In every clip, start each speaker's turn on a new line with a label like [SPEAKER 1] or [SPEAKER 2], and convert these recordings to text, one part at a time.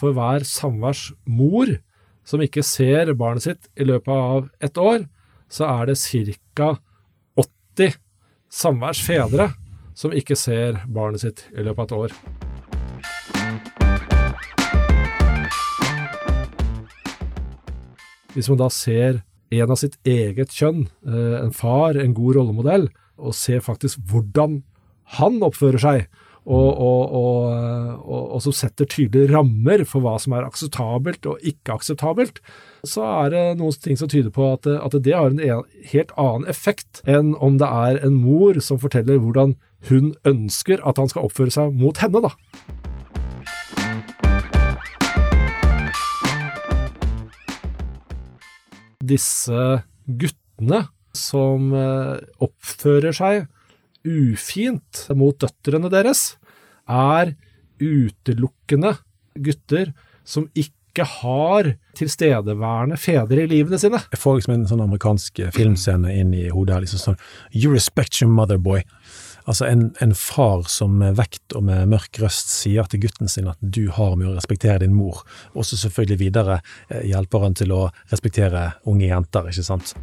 [SPEAKER 1] for hver samværsmor som ikke ser barnet sitt i løpet av et år, så er det ca. 80 samværsfedre som ikke ser barnet sitt i løpet av et år. Hvis man da ser en av sitt eget kjønn, eh, en far, en god rollemodell, og ser faktisk hvordan han oppfører seg, og, og, og, og, som setter tydelige rammer for hva som er akseptabelt og ikke akseptabelt, så er det noen ting som tyder på at, at det har en helt annen effekt enn om det er en mor som forteller hvordan hun ønsker at han skal oppføre seg mot henne, da. Disse guttene som eh, oppfører seg ufint mot døtrene deres, er utelukkende gutter som ikke har tilstedeværende fedre i livene sine.
[SPEAKER 2] Jeg får liksom en sånn amerikansk filmscene inn i hodet her, liksom sånn You respect your mother, boy. Altså en, en, far som med vekt og med mørk røst sier til gutten sin at du har med å respektere din mor, og så selvfølgelig videre eh, hjelper han til å respektere unge jenter, ikke sant.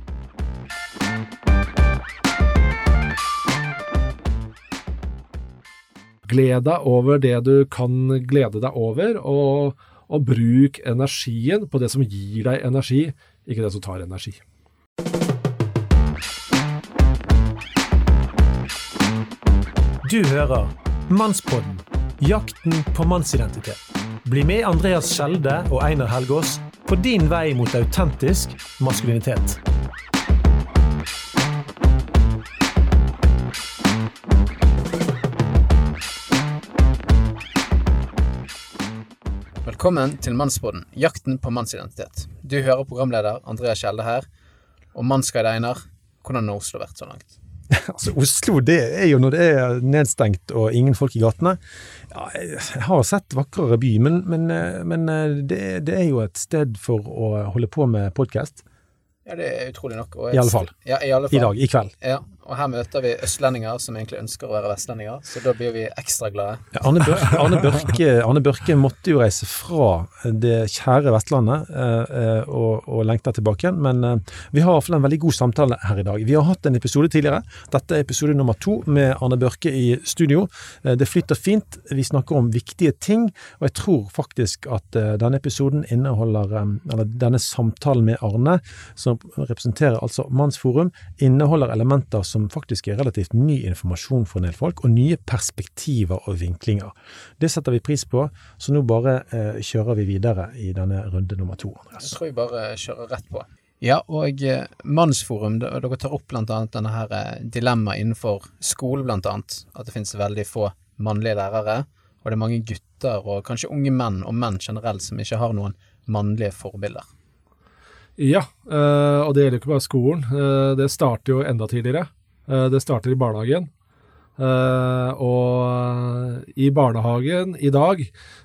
[SPEAKER 1] Gled deg over det du kan glede deg over, og, og bruk energien på det som gir deg energi, ikke det som tar energi.
[SPEAKER 3] Du hører Mannspodden jakten på mannsidentitet. Bli med Andreas Skjelde og Einar Helgaas på din vei mot autentisk maskulinitet.
[SPEAKER 4] Velkommen til Mannsboden, jakten på mannsidentitet. Du hører programleder Andreas Kjelde her. Og mannsguide Einar, hvordan har Oslo vært så langt?
[SPEAKER 2] altså, Oslo det er jo når det er nedstengt og ingen folk i gatene. Ja, jeg har sett vakrere by, men, men, eh, men eh, det, det, er jo et sted for å holde på med podkast.
[SPEAKER 4] Ja, det er utrolig nok.
[SPEAKER 2] I alle fall.
[SPEAKER 4] Ja, i, alle fall.
[SPEAKER 2] I dag. I kveld.
[SPEAKER 4] Ja, og her møter vi østlendinger som egentlig ønsker å være vestlendinger, så da blir vi ekstra glade.
[SPEAKER 2] Ja, Arne, Børke, Arne, Børke, Arne, Børke, måtte jo reise fra det kjære Vestlandet eh, eh og, og lengte tilbake igjen, men eh, vi har iallfall en veldig god samtale her i dag. Vi har hatt en episode tidligere. Dette er episode nummer to med Arne Børke i studio. Eh, det flyter fint. Vi snakker om viktige ting, og jeg tror faktisk at eh, denne episoden inneholder eh, Eller denne samtalen med Arne, som representerer altså Mannsforum, inneholder elementer som som faktisk er relativt ny informasjon for en del folk, og nye perspektiver og vinklinger. Det setter vi pris på, så nå bare eh, kjører vi videre i denne runde nummer to.
[SPEAKER 4] Andreas. Jeg tror vi bare kjører rett på. Ja, og eh, Mannsforum, dere tar opp annet denne her eh, dilemmaet innenfor skole, blant annet. At det finnes veldig få mannlige lærere, og det er mange gutter og kanskje unge menn og menn generelt som ikke har noen mannlige forbilder.
[SPEAKER 1] Ja, eh, og det gjelder ikke bare skolen. Det starter jo enda tidligere. Eh, det starter i barnehagen. Uh, og i barnehagen i dag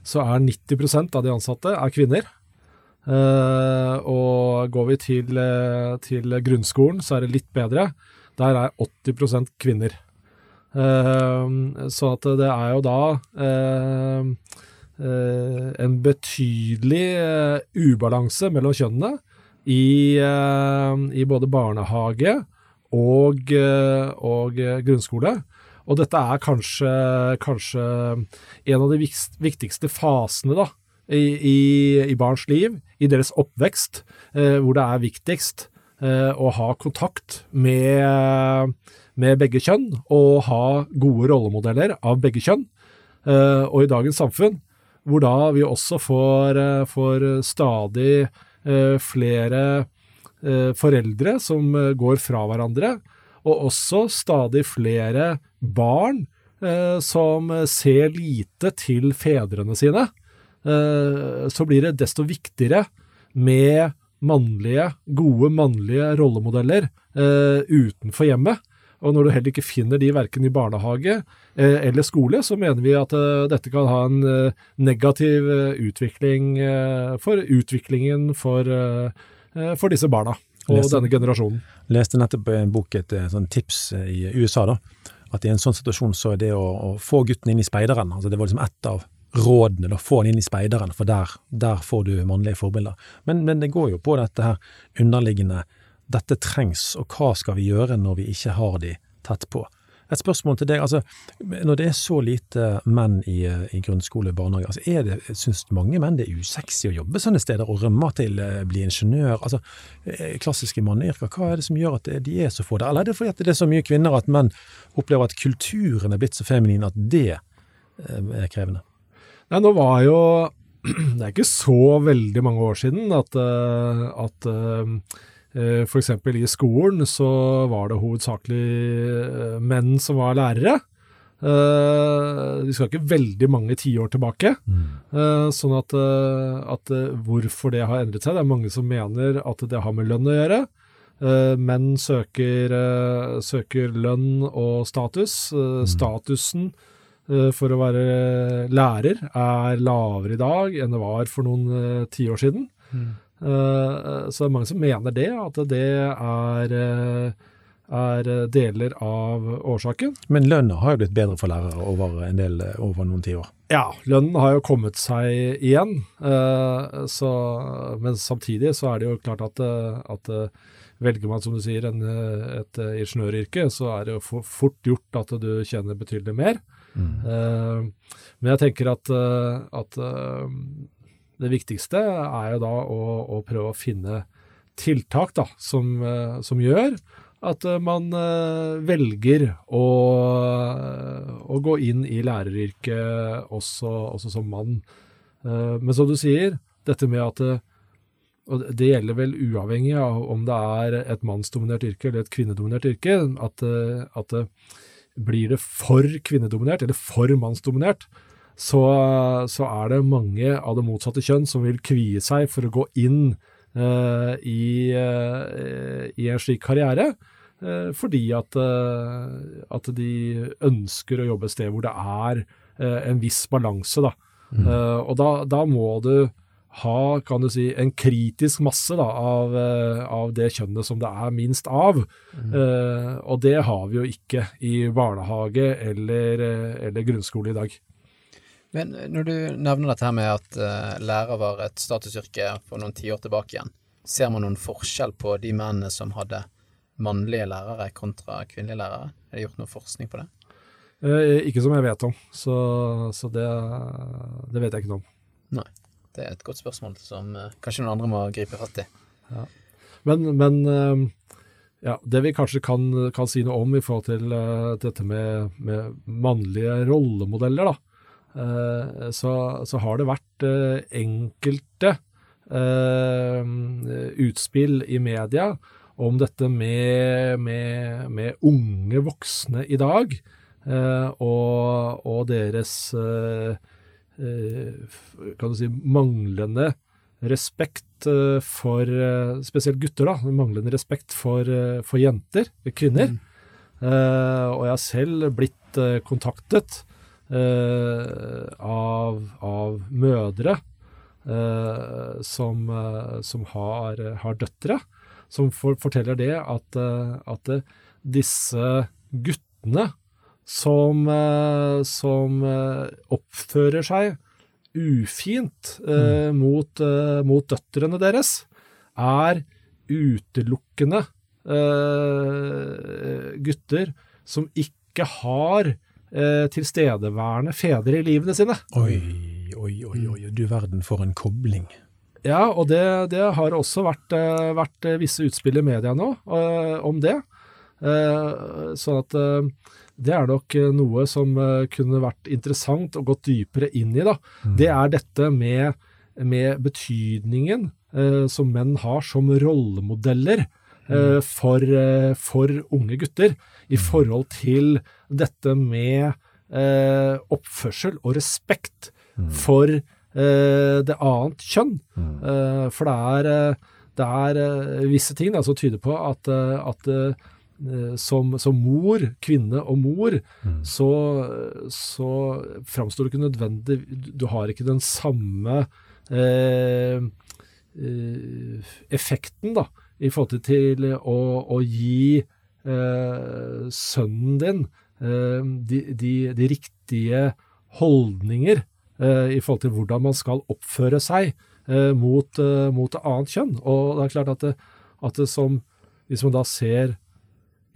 [SPEAKER 1] så er 90% av de ansatte er kvinner. Uh, og går vi til, til, grunnskolen, så er det litt bedre. Der er 80% kvinner. så at det er jo da en betydelig ubalanse mellom kjønnene i, i både barnehage og, eh, og grunnskole. Og dette er kanskje, kanskje, en av de viktigste fasene da, i, i, i, barns liv, i deres oppvekst, eh, hvor det er viktigst eh, å ha kontakt med, med, begge kjønn, og ha gode rollemodeller av begge kjønn. Eh, og i dagens samfunn, hvor da vi også får, eh, får stadig eh, flere Eh, foreldre som eh, går fra hverandre, og også stadig flere barn eh, som ser lite til fedrene sine, så blir det desto viktigere med mannlige, gode mannlige rollemodeller utenfor hjemmet. Og når du heller ikke finner de verken i barnehage eller skole, så mener vi at dette kan ha en negativ utvikling for utviklingen for Eh, for disse barna og leste, denne generasjonen.
[SPEAKER 2] Leste nettopp en bok, et eh, sånn tips eh, i USA, da. At i en sånn situasjon så er det å, å få gutten inn i speideren altså Det var liksom ett av rådene, da, få han inn i speideren, for der, der får du mannlige forbilder. Men, men, det går jo på dette her underliggende dette trengs, og hva skal vi gjøre når vi ikke har de tett på? Et spørsmål til deg, altså når det er så lite menn i, i grunnskole og barnehage, altså er det, syns mange menn det er usexy å jobbe sånne steder og rømme til å eh, bli ingeniør? Altså eh, klassiske manneyrker, hva er det som gjør at de er så få der? Eller er det fordi at det er så mye kvinner at menn opplever at kulturen er blitt så feminin at det er krevende?
[SPEAKER 1] Nei, nå var jo Det er ikke så veldig mange år siden at, eh, at eh, F.eks. i skolen så var det hovedsakelig eh, menn som var lærere. Vi skal ikke veldig mange tiår tilbake. Mm. Sånn at, at, hvorfor det har endret seg Det er mange som mener at det har med lønn å gjøre. Menn søker, søker lønn og status. Mm. Statusen Eh, for å være lærer er lavere i dag enn det var for noen tiår siden. Mm. Uh, så det er mange som mener det, at det er, er deler av årsaken.
[SPEAKER 2] Men lønna har jo blitt bedre for lærere over, en del, over noen tiår?
[SPEAKER 1] Ja, lønnen har jo kommet seg igjen. Uh, så, men samtidig så er det jo klart at, at velger man, som du sier, en, et ingeniøryrke, så er det jo fort gjort at du tjener betydelig mer. Uh, men jeg tenker at, at uh, det viktigste er jo da å, å prøve å finne tiltak da, som, som gjør at man velger å, å, gå inn i læreryrket også, også som mann. men som du sier, dette med at og det gjelder vel uavhengig av om det er et mannsdominert yrke eller et kvinnedominert yrke, at, at blir det for kvinnedominert, eller for mannsdominert, så, så, er det mange av det motsatte kjønn som vil kvie seg for å gå inn uh, i, uh, i, en slik karriere, uh, fordi at, at, de ønsker å jobbe et sted hvor det er en viss balanse. Da. Mm. og da, da, må du ha kan du si, en kritisk masse da, av, av, det kjønnet som det er minst av. Mm. Og det har vi jo ikke i barnehage eller, eller, grunnskole i dag.
[SPEAKER 4] Men når du nevner dette her med at uh, lærer var et statusyrke for noen tiår tilbake igjen, ser man noen forskjell på de mennene som hadde mannlige lærere kontra kvinnelige lærere? Er det gjort noe forskning på det?
[SPEAKER 1] Uh, ikke som jeg vet om, så, så det, det vet jeg ikke noe om.
[SPEAKER 4] Nei. Det er et godt spørsmål som uh, kanskje noen andre må gripe fatt i.
[SPEAKER 1] Ja. Men, men uh, ja, det vi kanskje kan, kan, si noe om i forhold til uh, dette med, med, mannlige rollemodeller, da, så, så, har det vært enkelte utspill i media om dette med, med, med unge voksne i dag, og, og, deres Eh, kan du si, manglende respekt eh, for eh, spesielt gutter, da, manglende respekt for, for jenter, kvinner. Mm. Uh, og jeg har selv blitt kontaktet av, av, mødre som, som har, har, døtre, som for, forteller det at, at disse guttene som, eh, som eh, oppfører seg ufint eh, mm. mot, eh, mot, døtrene deres, er utelukkende eh, gutter som ikke har eh, tilstedeværende fedre i livene sine.
[SPEAKER 2] Oi, oi, oi, oi, du verden for en kobling.
[SPEAKER 1] Ja, og det, det har også vært, vært, visse utspill i media nå om det. sånn at det er nok eh, noe som eh, kunne vært interessant og gått dypere inn i. da. Mm. Det er dette med, med betydningen eh, som menn har som rollemodeller eh. For, eh, for, unge gutter, i mm. forhold til dette med eh, oppførsel og respekt mm. for det annet kjønn. Mm. for det er, det er visse ting da, som tyder på at, at Eh, som, som, mor, kvinne og mor, mm. så, så framstår det ikke nødvendig Du har ikke den samme eh, eh, effekten da, i forhold til å, å gi eh, sønnen din eh, de, de, de, riktige holdninger i forhold til hvordan man skal oppføre seg mot, mot annet kjønn. Og det er klart at, det, at det som, hvis man da ser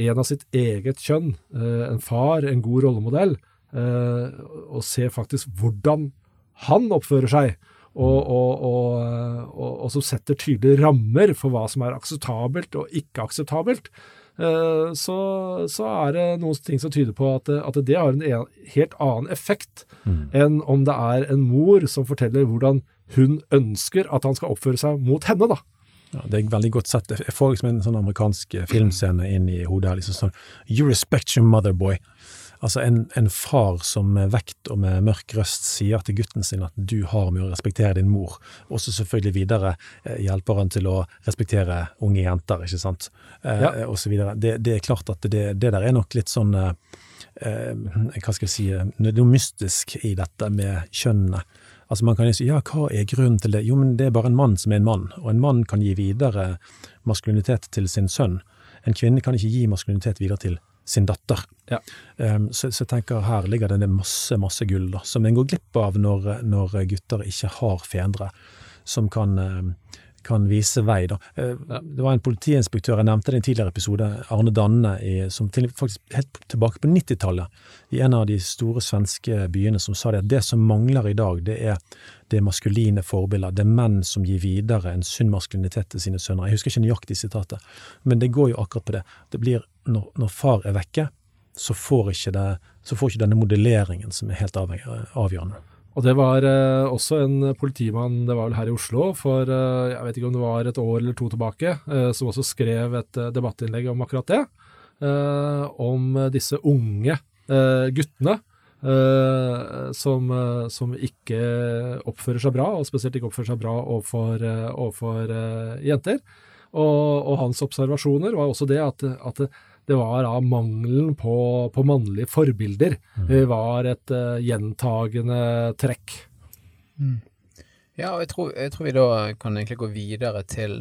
[SPEAKER 1] en av sitt eget kjønn, en far, en god rollemodell, og ser faktisk hvordan han oppfører seg, og, og, og, og, som setter tydelige rammer for hva som er akseptabelt og ikke akseptabelt, eh, så, så, er det noen ting som tyder på at, at det har en helt annen effekt mm. enn om det er en mor som forteller hvordan hun ønsker at han skal oppføre seg mot henne. da.
[SPEAKER 2] Ja, det er veldig godt sett. Jeg får liksom en sånn amerikansk filmscene inn i hodet liksom sånn, You respect your mother, boy. Altså en, en, far som med vekt og med mørk røst sier til gutten sin at du har med å respektere din mor, og så selvfølgelig videre eh, hjelper han til å respektere unge jenter, ikke sant, eh, ja. og så videre. Det, det, er klart at det, det, der er nok litt sånn eh, eh Hva skal jeg si noe mystisk i dette med kjønnene. Altså Man kan jo si ja, hva er grunnen til det? Jo, men det er bare en mann som er en mann, og en mann kan gi videre maskulinitet til sin sønn. En kvinne kan ikke gi maskulinitet videre til sin datter. Ja. Um, så, så, jeg tenker her ligger det masse, masse gull da, som en går glipp av når, når gutter ikke har fedre som kan, um, kan vise vei. Da. Uh, ja. Det var en politiinspektør, jeg nevnte det i en tidligere episode, Arne Danne, i, som til, faktisk helt tilbake på 90-tallet, i en av de store svenske byene, som sa det at det som mangler i dag, det er det maskuline forbilder. Det er menn som gir videre en sunn maskulinitet til sine sønner. Jeg husker ikke nøyaktig sitatet, men det går jo akkurat på det. Det blir når, når far er vekke, så får, ikke det, så får ikke denne modelleringen som er helt avgjørende.
[SPEAKER 1] Og Det var eh, også en politimann, det var vel her i Oslo, for eh, jeg vet ikke om det var et år eller to tilbake, eh, som også skrev et eh, debattinnlegg om akkurat det. Eh, om disse unge eh, guttene som, som, ikke oppfører seg bra, og spesielt ikke oppfører seg bra overfor, overfor jenter. Og, og, hans observasjoner var også det at, at det var da mangelen på, på mannlige forbilder mm. var et uh, gjentagende trekk.
[SPEAKER 4] Mm. Ja, og jeg tror, jeg tror, vi da kan egentlig gå videre til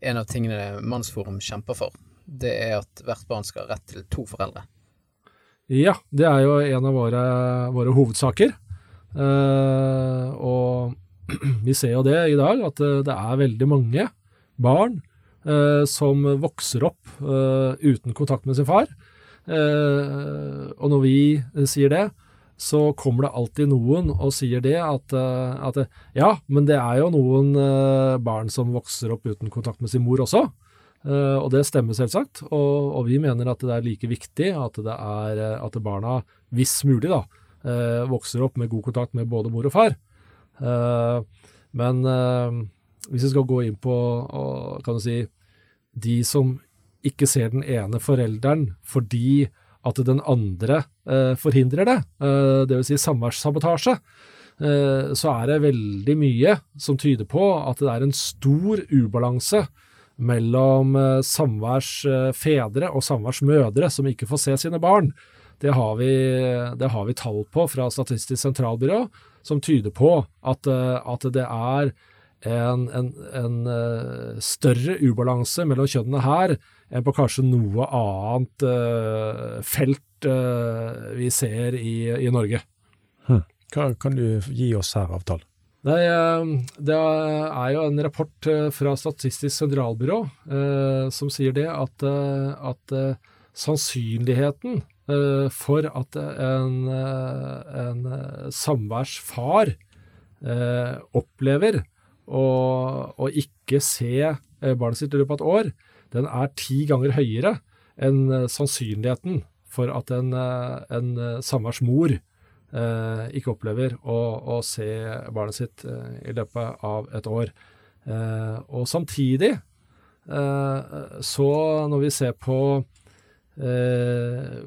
[SPEAKER 4] en av tingene Mannsforum kjemper for. Det er at hvert barn skal ha rett til to foreldre.
[SPEAKER 1] Ja, det er jo en av våre, våre hovedsaker. Uh, og vi ser jo det i dag, at det er veldig mange barn eh, som vokser opp eh, uten kontakt med sin far. Eh, og når vi sier det, så kommer det alltid noen og sier det at, eh, at ja, men det er jo noen eh, barn som vokser opp uten kontakt med sin mor også. Og det stemmer selvsagt, og, og, vi mener at det er like viktig at det er at barna, hvis mulig, da, vokser opp med god kontakt med både mor og far. Men hvis vi skal gå inn på kan du si, de som ikke ser den ene forelderen fordi at den andre eh, forhindrer det, eh, dvs. Si samværssabotasje, eh, så er det veldig mye som tyder på at det er en stor ubalanse mellom eh, samværsfedre og samværsmødre som ikke får se sine barn. Det har, vi, det har vi tall på fra Statistisk sentralbyrå som tyder på at, eh, at det er en, en, en uh, større ubalanse mellom kjønnene her enn på kanskje noe annet uh, felt uh, vi ser i, i Norge.
[SPEAKER 2] Hm. Hva kan du gi oss her av tall?
[SPEAKER 1] Det, det er jo en rapport fra Statistisk sentralbyrå som sier det at, at sannsynligheten for at en, en samværsfar opplever og ikke se eh, barnet sitt i løpet av et år, den er ti ganger høyere enn eh, sannsynligheten for at en, eh, en samværsmor eh, ikke opplever å, å, se barnet sitt eh, i løpet av et år. Eh, og samtidig, så når vi ser på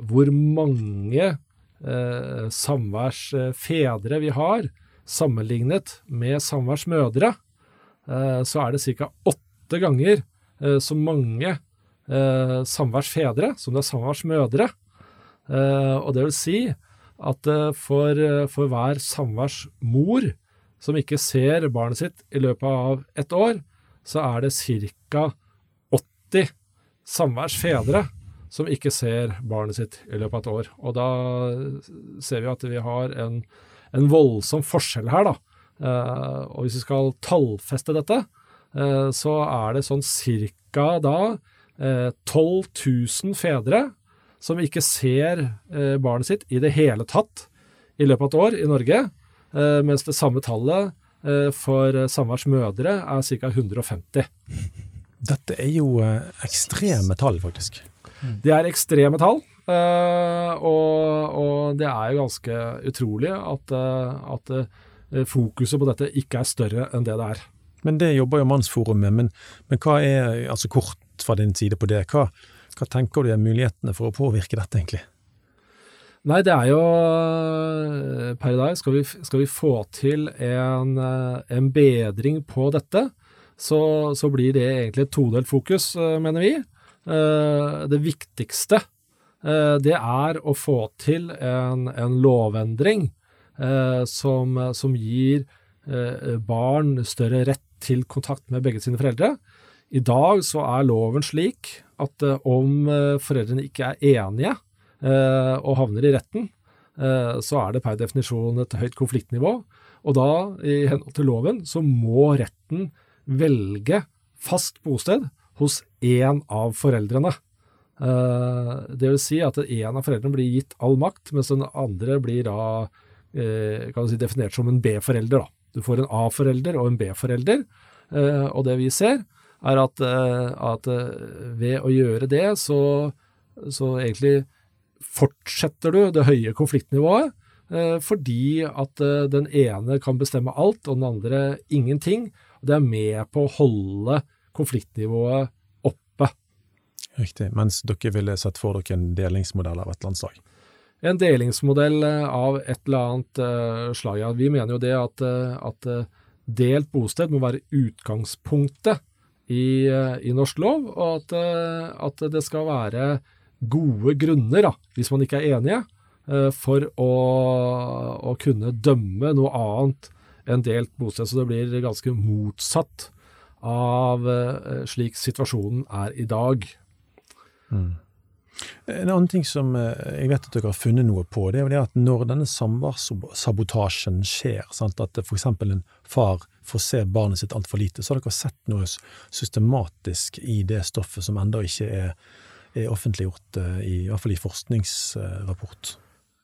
[SPEAKER 1] hvor mange samværsfedre vi har, sammenlignet med samværsmødre, Eh, så er det ca. åtte ganger eh, så mange eh, samværsfedre som det er samværsmødre. Og det vil si at for, for hver samværsmor som ikke ser barnet sitt i løpet av et år, så er det ca. 80 samværsfedre som ikke ser barnet sitt i løpet av et år. Og da ser vi at vi har en, en voldsom forskjell her, da. Eh, og hvis vi skal tallfeste dette, eh, så er det sånn cirka da eh, 12 000 fedre som ikke ser eh, barnet sitt i det hele tatt i løpet av et år i Norge, eh, mens det samme tallet eh, for samværsmødre er ca. 150.
[SPEAKER 2] Dette er jo eh, ekstreme tall, faktisk.
[SPEAKER 1] Det er ekstreme tall, eh, og, og det er jo ganske utrolig at, eh, at eh, fokuset på dette ikke er større enn det det er.
[SPEAKER 2] Men det jobber jo Mannsforum med. Men, men hva er, altså kort fra din side på det, hva, hva tenker du er mulighetene for å påvirke dette, egentlig?
[SPEAKER 1] Nei, det er jo eh, Per i dag skal vi, skal vi få til en, eh, en bedring på dette, så, så blir det egentlig et todelt fokus, eh, mener vi. Eh, Det viktigste eh, det er å få til en, en lovendring eh, som, som gir eh, barn større rett til kontakt med begge sine foreldre. I dag så er loven slik at eh, om eh, foreldrene ikke er enige eh, og havner i retten, eh, så er det per definisjon et høyt konfliktnivå. Og da, i henhold til loven, så må retten velge fast bosted hos én av foreldrene. Eh, det vil si at en av foreldrene blir gitt all makt, mens den andre blir da eh, kan du si, definert som en B-forelder. Du får en A-forelder og en B-forelder, eh, og det vi ser er at, eh, at eh, ved å gjøre det, så, så egentlig fortsetter du det høye konfliktnivået, eh, fordi at eh, den ene kan bestemme alt, og den andre ingenting. Og det er med på å holde konfliktnivået oppe.
[SPEAKER 2] Riktig. Mens dere ville sett for dere en delingsmodell av et landslag.
[SPEAKER 1] En delingsmodell eh, av et eller annet eh, slag. Ja, vi mener jo det at, eh, at delt bosted må være utgangspunktet i, i norsk lov, og at, at det skal være gode grunner, da, hvis man ikke er enige, for å, å kunne dømme noe annet enn delt bosted. Så det blir ganske motsatt av slik situasjonen er i dag.
[SPEAKER 2] En annen ting som eh, jeg vet at dere har funnet noe på, det er jo det at når denne samværssabotasjen skjer, sant, at f.eks. en far får se barnet sitt altfor lite, så har dere sett noe systematisk i det stoffet som ennå ikke er, er offentliggjort, eh, i, i hvert fall i forskningsrapport.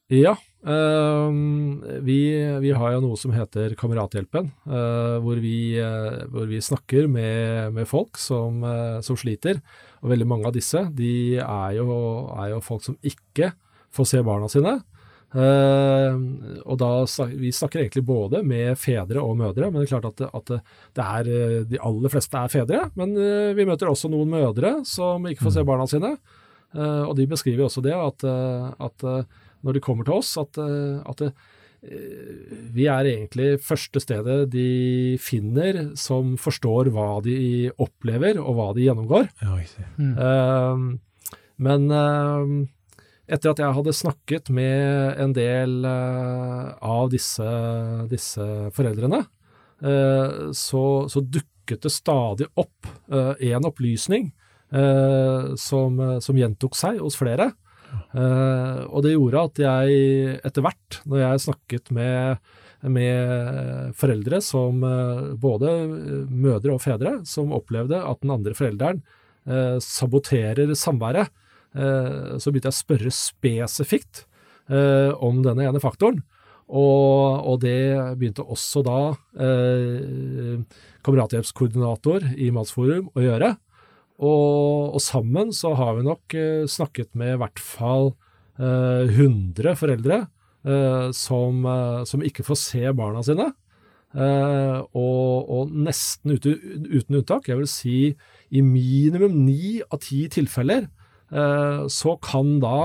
[SPEAKER 1] Ja, vi, vi har jo noe som heter Kamerathjelpen, eh, hvor, vi, eh, hvor vi snakker med, med folk som, eh, som sliter. Og veldig mange av disse de er jo, er jo folk som ikke får se barna sine. Uh, og da, Vi snakker egentlig både med fedre og mødre, men det er klart at, at det, er, de aller fleste er fedre. Men uh, vi møter også noen mødre som ikke får se barna sine. Uh, og de beskriver også det, at, at når de kommer til oss, at, eh, at det, eh, vi er egentlig første stedet de finner som forstår hva de opplever og hva de gjennomgår.
[SPEAKER 2] Ja, mm.
[SPEAKER 1] uh, men uh, etter at jeg hadde snakket med en del uh, av disse, disse foreldrene, eh, så, så dukket det stadig opp en opplysning eh, som, som gjentok seg hos flere. Eh, og det gjorde at jeg etter hvert, når jeg snakket med, med foreldre som eh, både mødre og fedre, som opplevde at den andre forelderen eh, saboterer samværet, så begynte jeg å spørre spesifikt om denne ene faktoren. Og, og det begynte også da eh, kamerathjelpskoordinator i Mannsforum å gjøre. Og, og sammen så har vi nok eh, snakket med i hvert fall eh, 100 foreldre eh, som, eh, som ikke får se barna sine. Eh, og, og nesten ute, uten unntak, jeg vil si i minimum ni av ti tilfeller, så kan da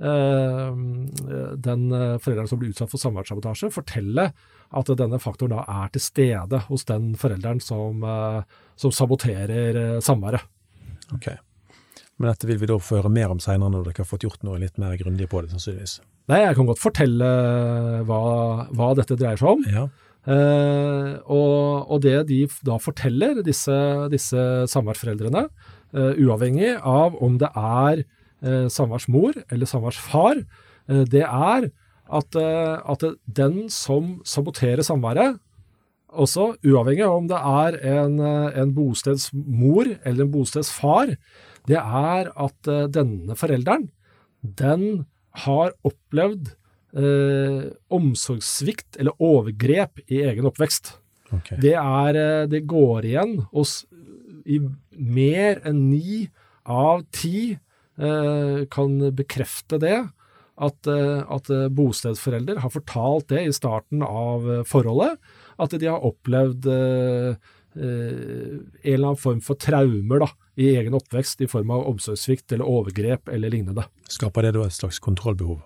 [SPEAKER 1] den forelderen som blir utsatt for samværssabotasje, fortelle at denne faktoren da er til stede hos den forelderen som, som saboterer samværet.
[SPEAKER 2] Ok. Men dette vil vi da få høre mer om seinere, når dere har fått gjort noe litt mer grundig på det, sannsynligvis.
[SPEAKER 1] Nei, jeg kan godt fortelle hva, hva dette dreier seg om.
[SPEAKER 2] Ja.
[SPEAKER 1] Eh, og, og det de da forteller, disse, disse samværsforeldrene, eh, uavhengig av om det er eh, samværsmor eller samværsfar, eh, det er at, eh, at den som saboterer samværet, også uavhengig av om det er en, eh, en bostedsmor eller en bostedsfar, det er at eh, denne forelderen, den har opplevd eh, omsorgssvikt eller overgrep i egen oppvekst.
[SPEAKER 2] Okay.
[SPEAKER 1] Det, er, eh, det går igjen hos i mer enn ni av ti eh, kan bekrefte det. At, at bostedsforelder har fortalt det i starten av forholdet. At de har opplevd eh, eh, en eller annen form for traumer da, i egen oppvekst i form av omsorgssvikt eller overgrep eller lignende.
[SPEAKER 2] Skaper det da et slags kontrollbehov?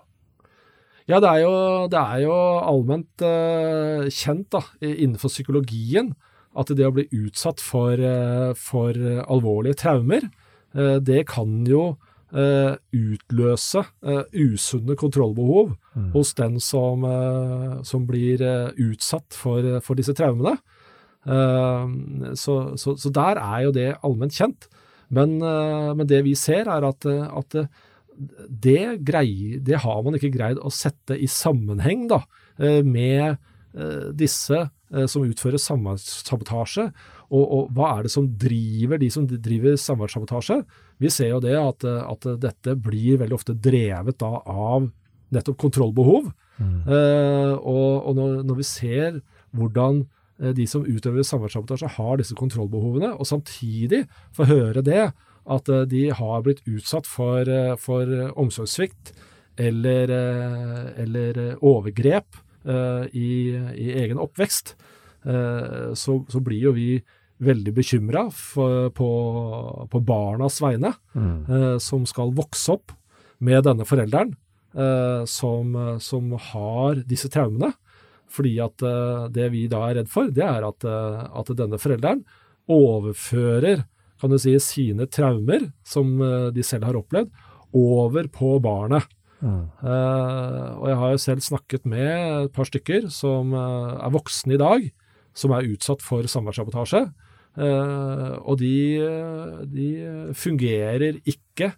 [SPEAKER 1] Ja, det er jo, det er jo allment eh, kjent da, innenfor psykologien at det å bli utsatt for, eh, for alvorlige traumer, eh, det kan jo eh, utløse eh, usunne kontrollbehov hos den som, eh, som blir eh, utsatt for, for disse traumene. Eh, så, så, så der er jo det allment kjent. Men, eh, men det vi ser er at, eh, at eh, det, greier, det har man ikke greid å sette i sammenheng da, eh, med eh, disse eh, som utfører samværssabotasje, og, og hva er det som driver de som driver samværssabotasje? Vi ser jo det at, eh, at dette blir veldig ofte drevet da av nettopp kontrollbehov. Eh, og og når, når vi ser hvordan eh, de som utøver samværssabotasje har disse kontrollbehovene, og samtidig får høre det, at eh, de har blitt utsatt for, for omsorgssvikt eller, eller overgrep eh, i, i egen oppvekst, eh, så, så blir jo vi veldig bekymra på, på barnas vegne, eh, som skal vokse opp med denne forelderen som, som har disse traumene. Fordi at eh, det vi da er redd for, det er at, eh, at denne forelderen overfører kan du si, sine traumer, som eh, de selv har opplevd, over på barnet. Eh, og jeg har jo selv snakket med et par stykker som eh, er voksne i dag, som er utsatt for samværssabotasje. Uh, og de, de fungerer ikke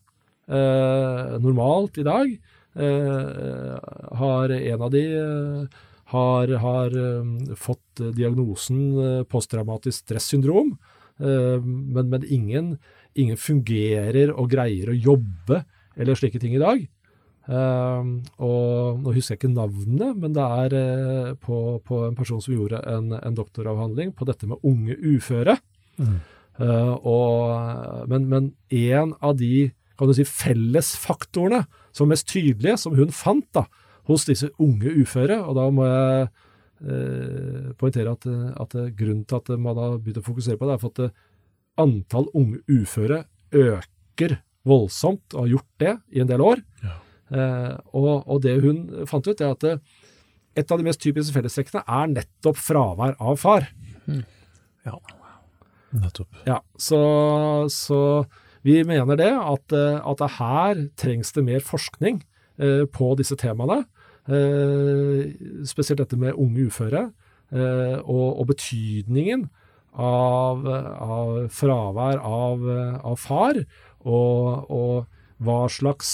[SPEAKER 1] uh, normalt i dag. Eh, har en av de eh, har, har eh, fått diagnosen eh, posttraumatisk stressyndrom, eh, men, men ingen, ingen fungerer og greier å jobbe eller slike ting i dag. Eh, og nå husker jeg ikke navnet, men det er eh, på, på en person som gjorde en, en doktoravhandling på dette med unge uføre. Mm. og, men, én en av de kan du si, fellesfaktorene som mest tydelige, som hun fant da, hos disse unge uføre, og da må jeg eh, poengtere at, at grunnen til at man har begynt å fokusere på det, er for at eh, antall unge uføre øker voldsomt, og har gjort det i en del år. Eh, og, og det hun fant ut, er at eh, et av de mest typiske fellestrekkene er nettopp fravær av far.
[SPEAKER 2] Ja. Nettopp.
[SPEAKER 1] Ja, så, så vi mener det, at, eh, at det her trengs det mer forskning eh, på disse temaene. Eh, spesielt dette med unge uføre, og, og betydningen av, av fravær av, av far, og, og hva slags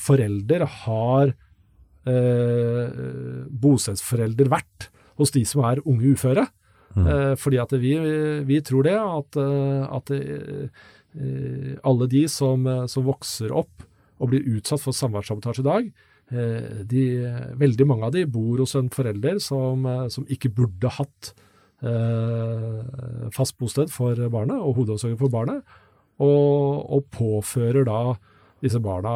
[SPEAKER 1] forelder har eh, bostedsforelder vært hos de som er unge uføre. Eh, fordi at vi, vi tror det, at, at alle de som, eh, som vokser opp og blir utsatt for samværssabotasje i dag, eh, de, veldig mange av de bor hos en forelder som, eh, som ikke burde hatt eh, fast bosted for barnet og hodeomsorgen for barnet, og, og påfører da disse barna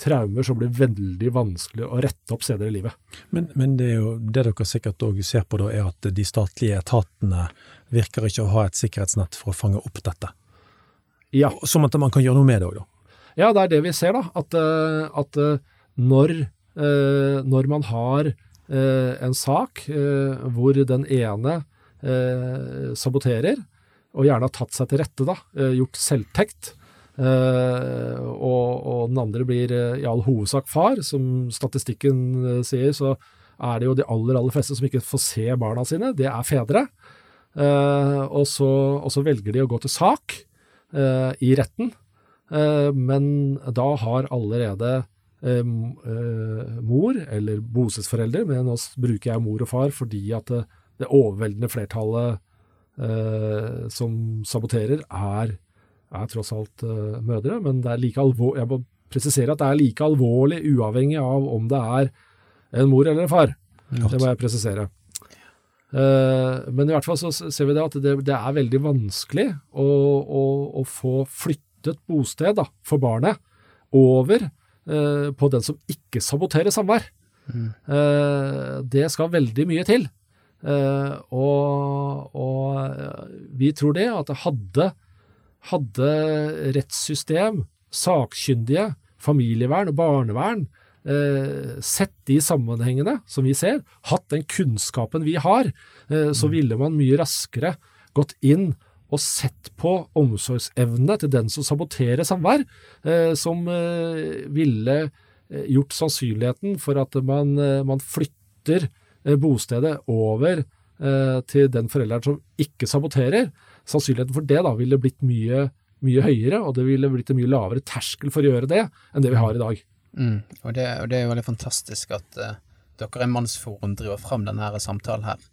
[SPEAKER 1] traumer som blir veldig vanskelig å rette opp senere i livet.
[SPEAKER 2] Men, men det, jo, det dere sikkert òg ser på, da, er at de statlige etatene virker ikke å ha et sikkerhetsnett for å fange opp dette.
[SPEAKER 1] Ja,
[SPEAKER 2] Som at man kan gjøre noe med det òg, da.
[SPEAKER 1] Ja, det er det vi ser, da. At, eh, at eh, når, eh, når man har en sak hvor den ene saboterer, og gjerne har tatt seg til rette, da, gjort selvtekt, og, og den andre blir i all hovedsak far, som statistikken sier, så er det jo de aller, aller fleste som ikke får se barna sine, det er fedre. Og, så, og så velger de å gå til sak i retten. Eh, men da har allerede eh, mor, eller bostedsforelder, men nå bruker jeg mor og far fordi at det, det overveldende flertallet eh, som saboterer, er, er tross alt eh, mødre. Men det er like alvor, jeg må presisere at det er like alvorlig uavhengig av om det er en mor eller en far. Det må jeg presisere. Uh, men i hvert fall så ser vi det at det, det er veldig vanskelig å, å, å få flyttet bosted da, for barnet over eh, på den som ikke saboterer samvær. Mm. Eh, det skal veldig mye til. Og, og, vi tror det at det hadde, hadde rettssystem, sakkyndige, familievern og barnevern eh, sett de sammenhengene som vi ser, hatt den kunnskapen vi har, eh, så mm. ville man mye raskere gått inn og sett på omsorgsevnene til den som saboterer samvær, eh, som ville gjort sannsynligheten for at man, man flytter bostedet over til den forelderen som ikke saboterer. Sannsynligheten for det da ville blitt mye, mye høyere, og det ville blitt en mye lavere terskel for å gjøre det enn det vi har i dag.
[SPEAKER 4] Mm, og, det, og, det, er jo veldig fantastisk at uh, dere i Mannsforum driver fram denne her samtalen her.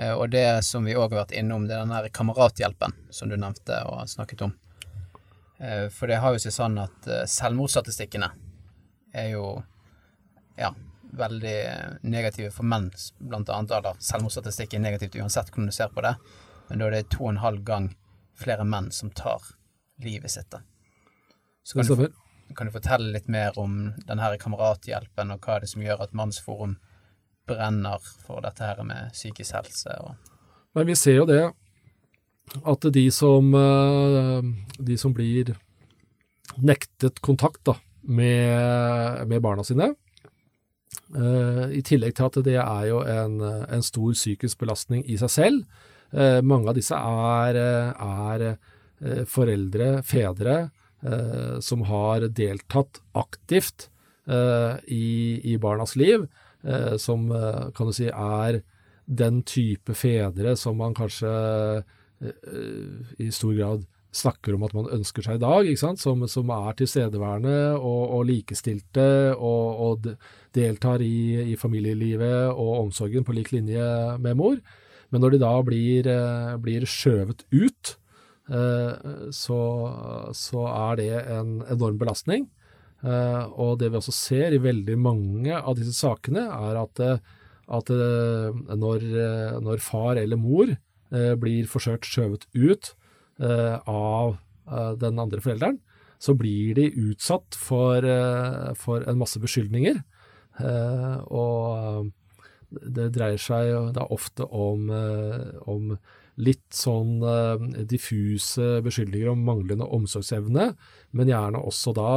[SPEAKER 4] Uh, og det som vi òg har vært innom, det er den her kamerathjelpen som du nevnte og snakket om. Uh, for det har jo seg sånn at selvmordsstatistikkene er jo ja, veldig negative for menn, blant annet. Eller selvmordsstatistikk er negativt uansett hvordan du ser på det, men da er det to og en halv gang flere menn som tar livet sitt. Så kan, du, kan du fortelle litt mer om denne kamerathjelpen, og hva er det som gjør at Mannsforum brenner for dette her med psykisk helse?
[SPEAKER 1] Men vi ser jo det at de som, eh, de som blir nektet kontakt da, med, med, barna sine, uh, i tillegg til at det er jo en, en stor psykisk belastning i seg selv. Uh, mange av disse er, er foreldre, fedre, eh, som har deltatt aktivt eh, i, i, barnas liv, eh, som eh, kan du si er den type fedre som man kanskje eh, i stor grad snakker om at man ønsker seg i dag, som, som, er tilstedeværende og, og likestilte og, og, deltar i, i, familielivet og omsorgen på lik linje med mor. Men når de da blir, eh, blir skjøvet ut Eh, så, så, er det en enorm belastning. Eh, og det vi også ser i veldig mange av disse sakene, er at, at når, når, far eller mor eh, blir forsøkt skjøvet ut av den andre forelderen, så blir de utsatt for, for en masse beskyldninger. og det dreier seg da ofte om, om litt sånn uh, diffuse beskyldninger om manglende omsorgsevne, men gjerne også da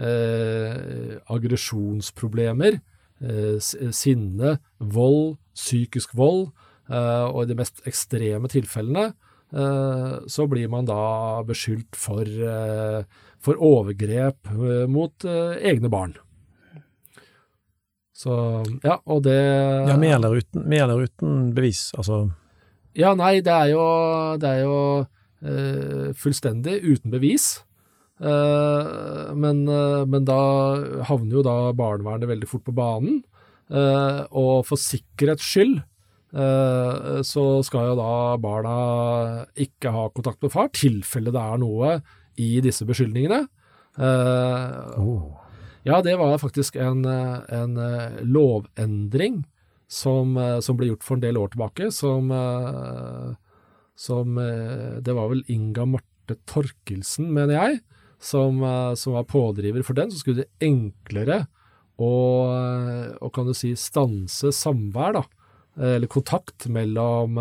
[SPEAKER 1] eh, aggresjonsproblemer, eh, sinne, vold, psykisk vold, og i de mest ekstreme tilfellene så blir man da beskyldt for, for overgrep mot egne barn. Så ja, og det
[SPEAKER 2] Ja, med eller uten, eller uten bevis, altså
[SPEAKER 1] ja, nei, det er jo, det er jo uh, fullstendig uten bevis. Uh, men, uh, men, da havner jo da barnevernet veldig fort på banen. og for sikkerhets skyld så skal jo da barna ikke ha kontakt med far, tilfelle det er noe i disse beskyldningene. Oh. Ja, det var faktisk en, en lovendring som, eh, som, ble gjort for en del år tilbake, som, eh, som eh, Det var vel Inga Marte Torkelsen, mener jeg, som, som var pådriver for den. Så skulle det enklere å, å kan du si, stanse samvær, da. Eller kontakt mellom,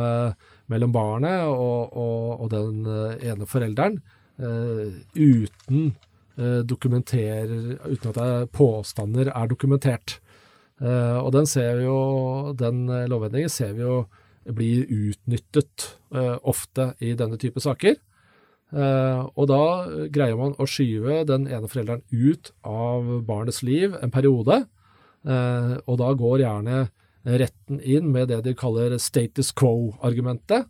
[SPEAKER 1] mellom barnet og, og, og, den ene forelderen uten dokumenter, uten at påstander er dokumentert. Uh, og den ser vi jo, den eh, lovendringen ser vi jo blir utnyttet uh, ofte i denne type saker. Og da greier man å skyve den ene forelderen ut av barnets liv en periode. og da går gjerne retten inn med det de kaller status quo-argumentet.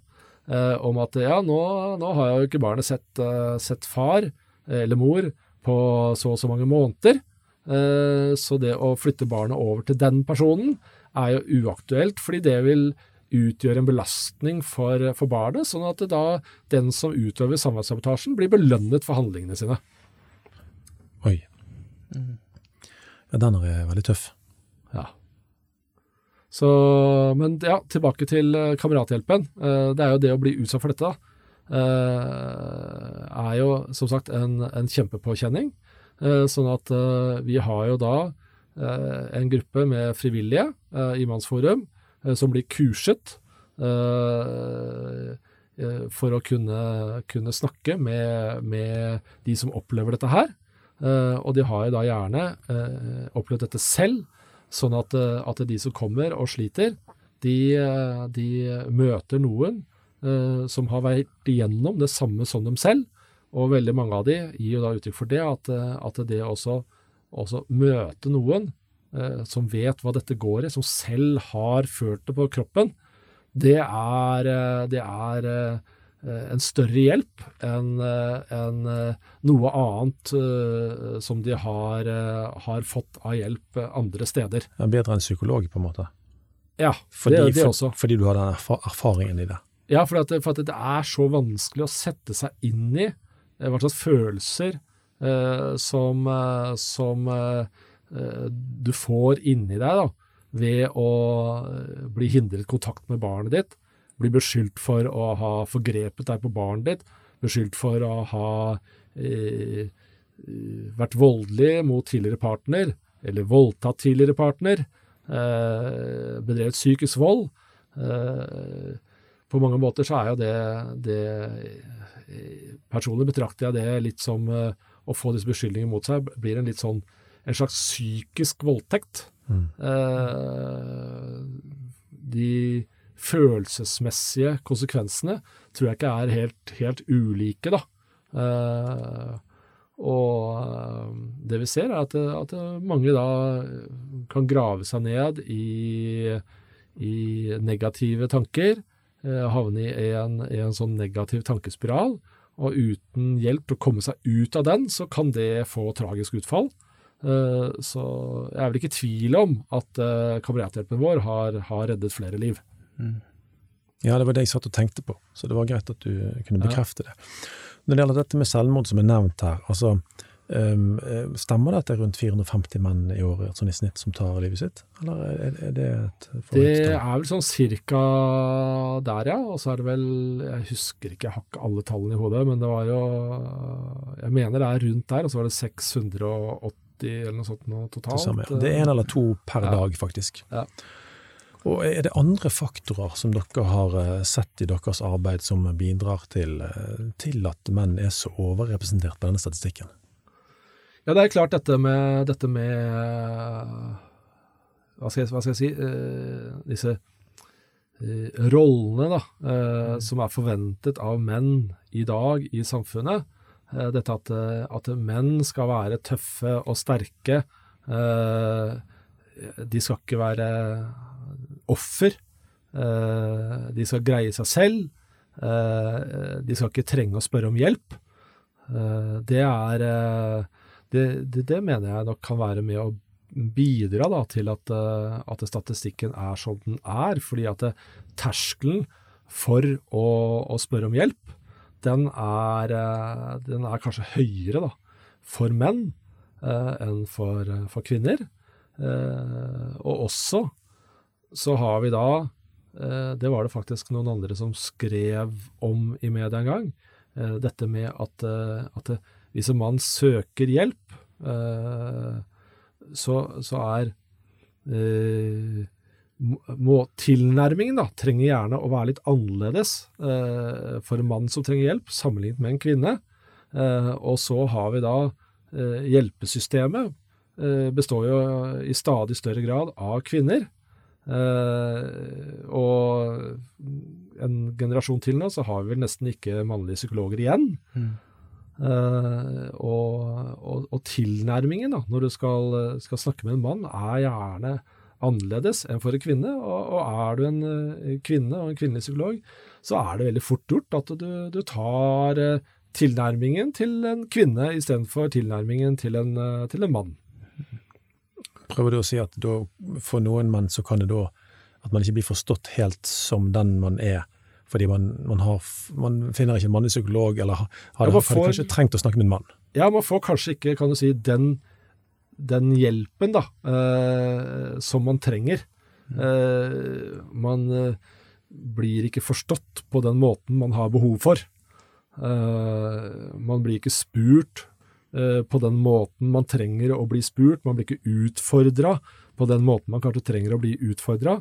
[SPEAKER 1] om at ja, nå, nå, har jo ikke barnet sett, sett far eller mor på så og så mange måneder. Eh, så det å flytte barnet over til den personen er jo uaktuelt, fordi det vil utgjøre en belastning for, for barnet, sånn at da den som utøver samværssabotasjen, blir belønnet for handlingene sine.
[SPEAKER 2] Oi. Ja, den er veldig tøff.
[SPEAKER 1] Ja. Så, men ja, tilbake til eh, Kamerathjelpen. Eh, det er jo det å bli utsatt for dette. Er jo som sagt en, en kjempepåkjenning. Eh, sånn at eh, vi har jo da eh, en gruppe med frivillige i Mannsforum som blir kurset for å kunne, kunne snakke med, med, de som opplever dette her. og de har jo da gjerne opplevd dette selv, sånn at, at de som kommer og sliter, de, de møter noen som har vært igjennom det samme som dem selv, og veldig mange av de gir jo da uttrykk for det, at, eh, at det også, også møte noen eh, som vet hva dette går i, som selv har følt det på kroppen, det er, eh, det er eh, en større hjelp enn en noe annet som de har, har, fått av hjelp andre steder.
[SPEAKER 2] Bedre enn psykolog, på en måte?
[SPEAKER 1] Ja,
[SPEAKER 2] fordi,
[SPEAKER 1] det, det også.
[SPEAKER 2] For, fordi du har den erfaringen i det?
[SPEAKER 1] Ja, for, at, for at det er så vanskelig å sette seg inn i hva slags følelser eh, som, eh, som du får inni deg da, ved å bli hindret kontakt med barnet ditt, bli beskyldt for å ha forgrepet deg på barnet ditt, beskyldt for å ha eh, vært voldelig mot tidligere partner, eller voldtatt tidligere partner, eh, bedrevet psykisk vold. Eh, på mange måter så er jo det, det Personlig betrakter jeg det litt som uh, å få disse beskyldningene mot seg blir en litt sånn en slags psykisk voldtekt. Mm. Uh, de følelsesmessige konsekvensene tror jeg ikke er helt, helt ulike, da. Uh, og det vi ser, er at, at, mange da kan grave seg ned i, i negative tanker, Eh, havne i en, i en sånn negativ tankespiral. Og uten hjelp til å komme seg ut av den, så kan det få tragisk utfall. Eh, så jeg er vel ikke i tvil om at eh, kamerathjelpen vår har, har, reddet flere liv. Mm.
[SPEAKER 2] Ja, det var det jeg satt og tenkte på, så det var greit at du kunne bekrefte ja. det. Når det gjelder dette med selvmord som er nevnt her, altså stemmer det at det er rundt 450 menn i året sånn i snitt som tar livet sitt, eller er, er det et
[SPEAKER 1] Det er vel sånn cirka der, ja. Og så er det vel Jeg husker ikke, jeg har ikke alle tallene i hodet, men det var jo Jeg mener det er rundt der, og så var det 680 eller noe sånt noe totalt.
[SPEAKER 2] Det, det er en eller to per ja. dag, faktisk. Ja. Og Er det andre faktorer som dere har eh, sett i deres arbeid som bidrar til, eh, til at menn er så overrepresentert på denne statistikken?
[SPEAKER 1] Ja, det er klart dette med, dette med hva skal, jeg, hva skal jeg si eh, Disse eh, rollene da, eh, mm. som er forventet av menn i dag i samfunnet. Eh, dette at, eh, at, menn skal være tøffe og sterke. Eh, de skal ikke være offer. de skal greie seg selv. de skal ikke trenge å spørre om hjelp. det er det, det, det, mener jeg nok kan være med å bidra da, til at, uh, at, statistikken er som den er. Fordi at eh, terskelen for å, å, spørre om hjelp, den er, uh, den er kanskje høyere da, for menn eh, enn for, for kvinner. og også så har vi da Det var det faktisk noen andre som skrev om i media en gang. dette med at, at det, hvis en mann søker hjelp, eh, så, så, er eh, må, Tilnærmingen da, trenger gjerne å være litt annerledes eh, for en mann som trenger hjelp, sammenlignet med en kvinne. Eh, og så har vi da eh, hjelpesystemet. Eh, består jo i stadig større grad av kvinner. og en generasjon til nå så har vi vel nesten ikke mannlige psykologer igjen. Mm. Uh, og, og, og, tilnærmingen da, når du skal, skal, snakke med en mann, er gjerne annerledes enn for en kvinne. Og, og er du en uh, kvinne og en kvinnelig psykolog, så er det veldig fort gjort at du, du tar uh, tilnærmingen til en kvinne istedenfor tilnærmingen til en, til en mann.
[SPEAKER 2] prøver du å si at da, for noen menn så kan det da at man ikke blir forstått helt som den man er, fordi man, man, har, man finner ikke en mannlig psykolog, eller har, har,
[SPEAKER 1] Ja, får-
[SPEAKER 2] kanskje trengt å snakke med en mann.
[SPEAKER 1] Ja, man får kanskje ikke, kan du si, den, den hjelpen da, eh, som man trenger. Eh, man eh, blir ikke forstått på den måten man har behov for. Eh, man blir ikke spurt eh, på den måten man trenger å bli spurt. Man blir ikke utfordra på den måten man kanskje trenger å bli utfordra.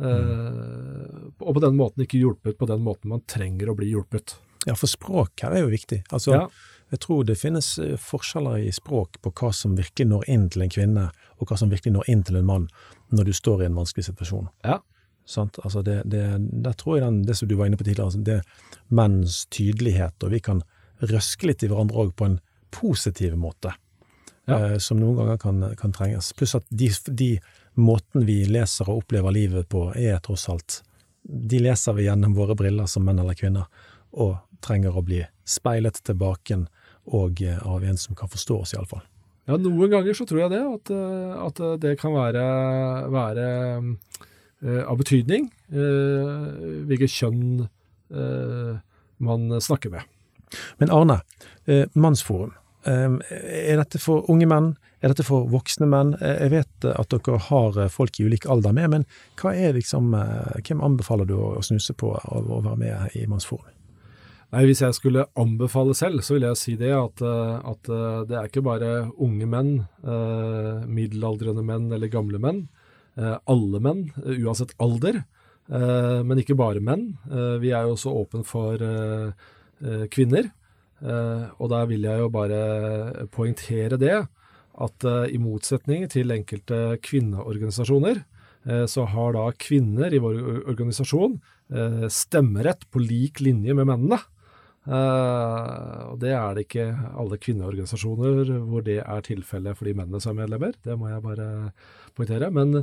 [SPEAKER 1] Og på den måten ikke hjulpet på den måten man trenger å bli hjulpet.
[SPEAKER 2] Ja, for språk her er jo viktig. Altså,
[SPEAKER 1] Ja.
[SPEAKER 2] Jeg tror det finnes eh, forskjeller i språk på hva som virkelig når inn til en kvinne, og hva som virkelig når inn til en mann når du står i en vanskelig situasjon.
[SPEAKER 1] Ja.
[SPEAKER 2] Sant? Altså det, det, der tror jeg den, det som du var inne på tidligere, det er menns tydelighet, og vi kan røske litt i hverandre òg på en positiv måte,
[SPEAKER 1] Ja.
[SPEAKER 2] eh, som noen ganger kan, kan trenges. Pluss at de, de måten vi leser og opplever livet på, er tross alt De leser vi gjennom våre briller som menn eller kvinner, og trenger å bli speilet tilbake og eh, av en som kan forstå oss, iallfall.
[SPEAKER 1] Ja, noen ganger så tror jeg det, at, eh, at det kan være, være eh, av betydning eh, hvilket kjønn eh, man snakker med.
[SPEAKER 2] Men Arne, eh, Mannsforum. Eh, er dette for unge menn? Er dette for voksne menn? Eh, jeg vet at dere har eh, folk i ulik alder med, men hva er liksom, eh, hvem anbefaler du å, snuse på av å være med i Mannsforum?
[SPEAKER 1] Nei, Hvis jeg skulle anbefale selv, så vil jeg si det at, at det er ikke bare unge menn, middelaldrende menn eller gamle menn. Alle menn, uansett alder. Men ikke bare menn. Vi er jo også åpne for kvinner. Eh, og der vil jeg jo bare poengtere det, at eh, i motsetning til enkelte kvinneorganisasjoner, eh, så har da kvinner i vår organisasjon stemmerett på lik linje med mennene. Og det er det ikke alle kvinneorganisasjoner hvor det er tilfellet for de mennene som er medlemmer. Det må jeg bare poengtere. Men,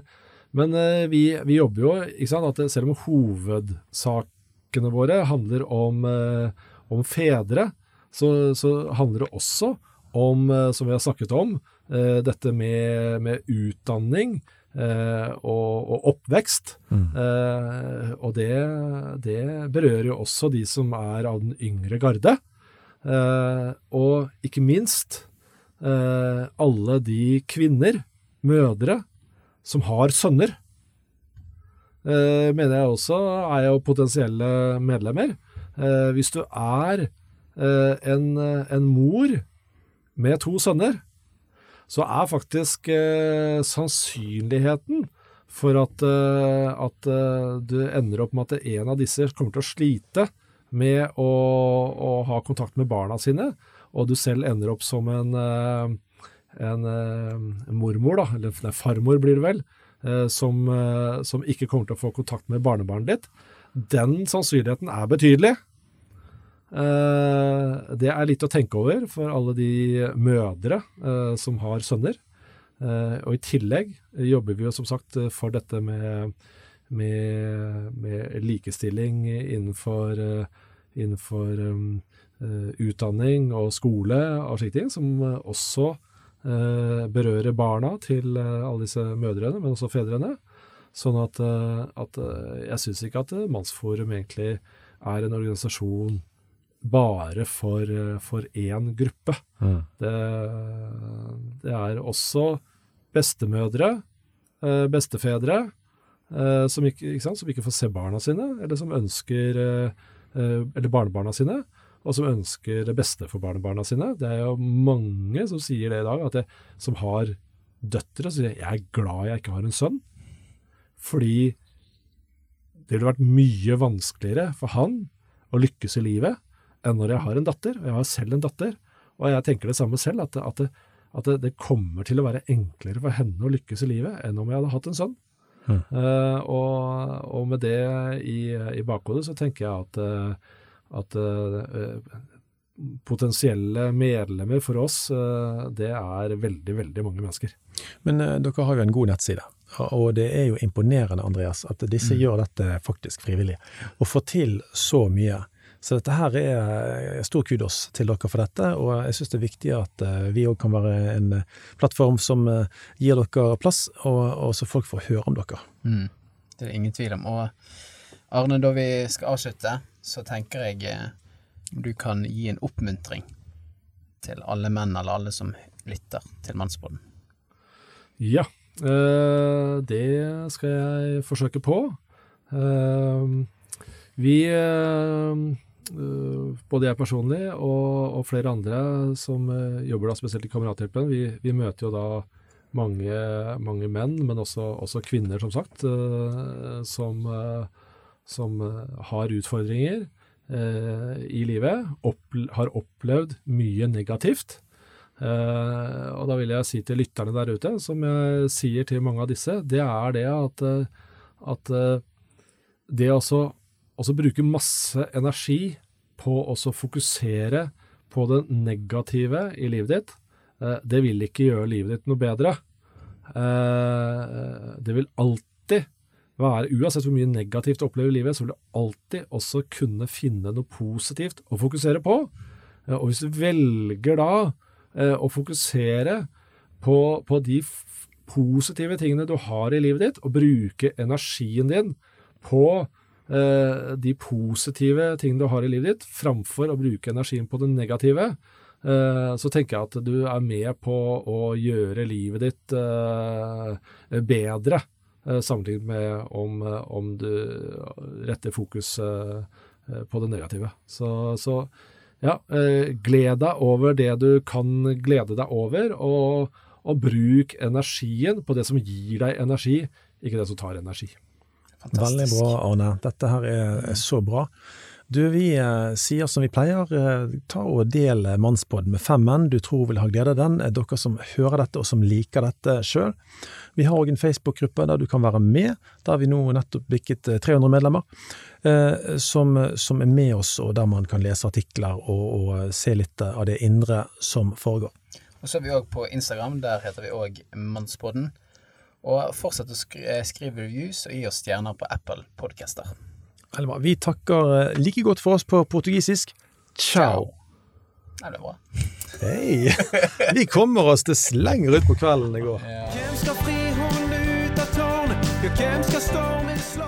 [SPEAKER 1] men vi, vi jobber jo ikke sant, at selv om hovedsakene våre handler om, om fedre, så, så handler det også om, eh, som vi har snakket om, eh, dette med, med utdanning eh, og, og oppvekst. Eh, og det, det berører jo også de som er av den yngre garde. Eh, og ikke minst eh, alle de kvinner, mødre, som har sønner. Eh, mener jeg også er jo potensielle medlemmer. Eh, hvis du er en, en mor med to sønner, så er faktisk eh, sannsynligheten for at, eh, at eh, du ender opp med at en av disse kommer til å slite med å, å ha kontakt med barna sine, og du selv ender opp som en, eh, en, eh, mormor, da, eller nei, farmor blir det vel, eh, som, eh, som ikke kommer til å få kontakt med barnebarnet ditt, den sannsynligheten er betydelig. Eh, Det er litt å tenke over for alle de mødre eh, som har sønner. Eh, Og i tillegg jobber vi jo som sagt for dette med, med, med likestilling innenfor, innenfor um, utdanning og skole og slike ting, som også berører barna til alle disse mødrene, men også fedrene. Sånn at, at jeg syns ikke at Mannsforum egentlig er en organisasjon bare for, eh, for én gruppe. Det, det er også bestemødre, eh, bestefedre, eh, som ikke, ikke sant, som ikke får se barna sine, eller som ønsker Eller barnebarna sine, og som ønsker det beste for barnebarna sine. Det er jo mange som sier det i dag, at det, som har døtre, sier jeg er glad jeg ikke har en sønn, fordi det ville vært mye vanskeligere for han å lykkes i livet enn når jeg har en datter. Og jeg har selv en datter, og jeg tenker det samme selv, at, at, det, at det, det kommer til å være enklere for henne å lykkes i livet enn om jeg hadde hatt en sønn.
[SPEAKER 2] Mm.
[SPEAKER 1] Uh, og, og med det i, i bakhodet så tenker jeg at, eh, at uh, potensielle medlemmer for oss, det er veldig, veldig mange mennesker.
[SPEAKER 2] Men dere har jo en god nettside, og det er jo imponerende, Andreas, at disse gjør dette faktisk frivillig. Å få til så mye Så dette her er stor kudos til dere for dette, og jeg syns det er viktig at vi òg kan være en plattform som gir dere plass, og, og så folk får høre om dere.
[SPEAKER 4] Mm. Det er det ingen tvil om. Og Arne, da vi skal avslutte, så tenker jeg om du kan gi en oppmuntring til alle menn eller alle som lytter til Mannsbåten?
[SPEAKER 1] Ja, det skal jeg forsøke på. Vi, både jeg personlig og, og, flere andre som jobber da spesielt i Kamerathjelpen, vi, vi møter jo da mange, mange, menn, men også, også kvinner, som sagt, som, som har utfordringer eh, i livet, opple har opplevd mye negativt. Uh, og da vil jeg si til lytterne der ute, som jeg sier til mange av disse, det er det at, eh, at eh, det å også bruke masse energi på å fokusere på det negative i livet ditt, eh, det vil ikke gjøre livet ditt noe bedre. Eh, det vil alltid være, uansett hvor mye negativt du opplever i livet, så vil du alltid også kunne finne noe positivt å fokusere på. Og hvis du velger da eh, å fokusere på, på de positive tingene du har i livet ditt, og bruke energien din på eh, de positive tingene du har i livet ditt, framfor å bruke energien på det negative, eh, så tenker jeg at du er med på å gjøre livet ditt eh, bedre. Eh, sammenlignet med om, eh, om, du retter fokus eh, på det negative. Så, så ja, gled deg over det du kan glede deg over, og, og, bruk energien på det som gir deg energi, ikke det som tar energi.
[SPEAKER 2] Fantastisk. Veldig bra, Arne. Dette her er, er så bra. Du, vi eh, sier som vi pleier, eh, ta og del Mannspodden med fem menn du tror vil ha glede av den, dere som hører dette og som liker dette sjøl. Vi har òg en Facebook-gruppe der du kan være med, der vi nå nettopp bikket 300 eh, medlemmer, eh, som, som, er med oss, og der man kan lese artikler og, og se litt av det indre som foregår.
[SPEAKER 4] Og så er vi òg på Instagram, der heter vi òg Mannspodden. Og fortsett å skrive reviews og gi oss stjerner på Apple Podcaster.
[SPEAKER 2] Veldig. Vi takker eh, like godt for oss på portugisisk. Ciao.
[SPEAKER 4] Nei, det er bra.
[SPEAKER 2] Hei! Vi kommer oss til lenger ut på kvelden det går.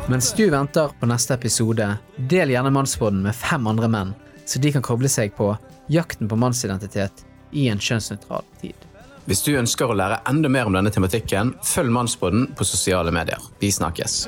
[SPEAKER 4] Mens du venter på neste episode, del gjerne Mannsbåten med fem andre menn, så de kan koble seg på jakten på mannsidentitet i en kjønnsnøytral tid. Hvis du ønsker å lære enda mer om denne tematikken, følg Mannsboden på sosiale medier. Vi snakkes.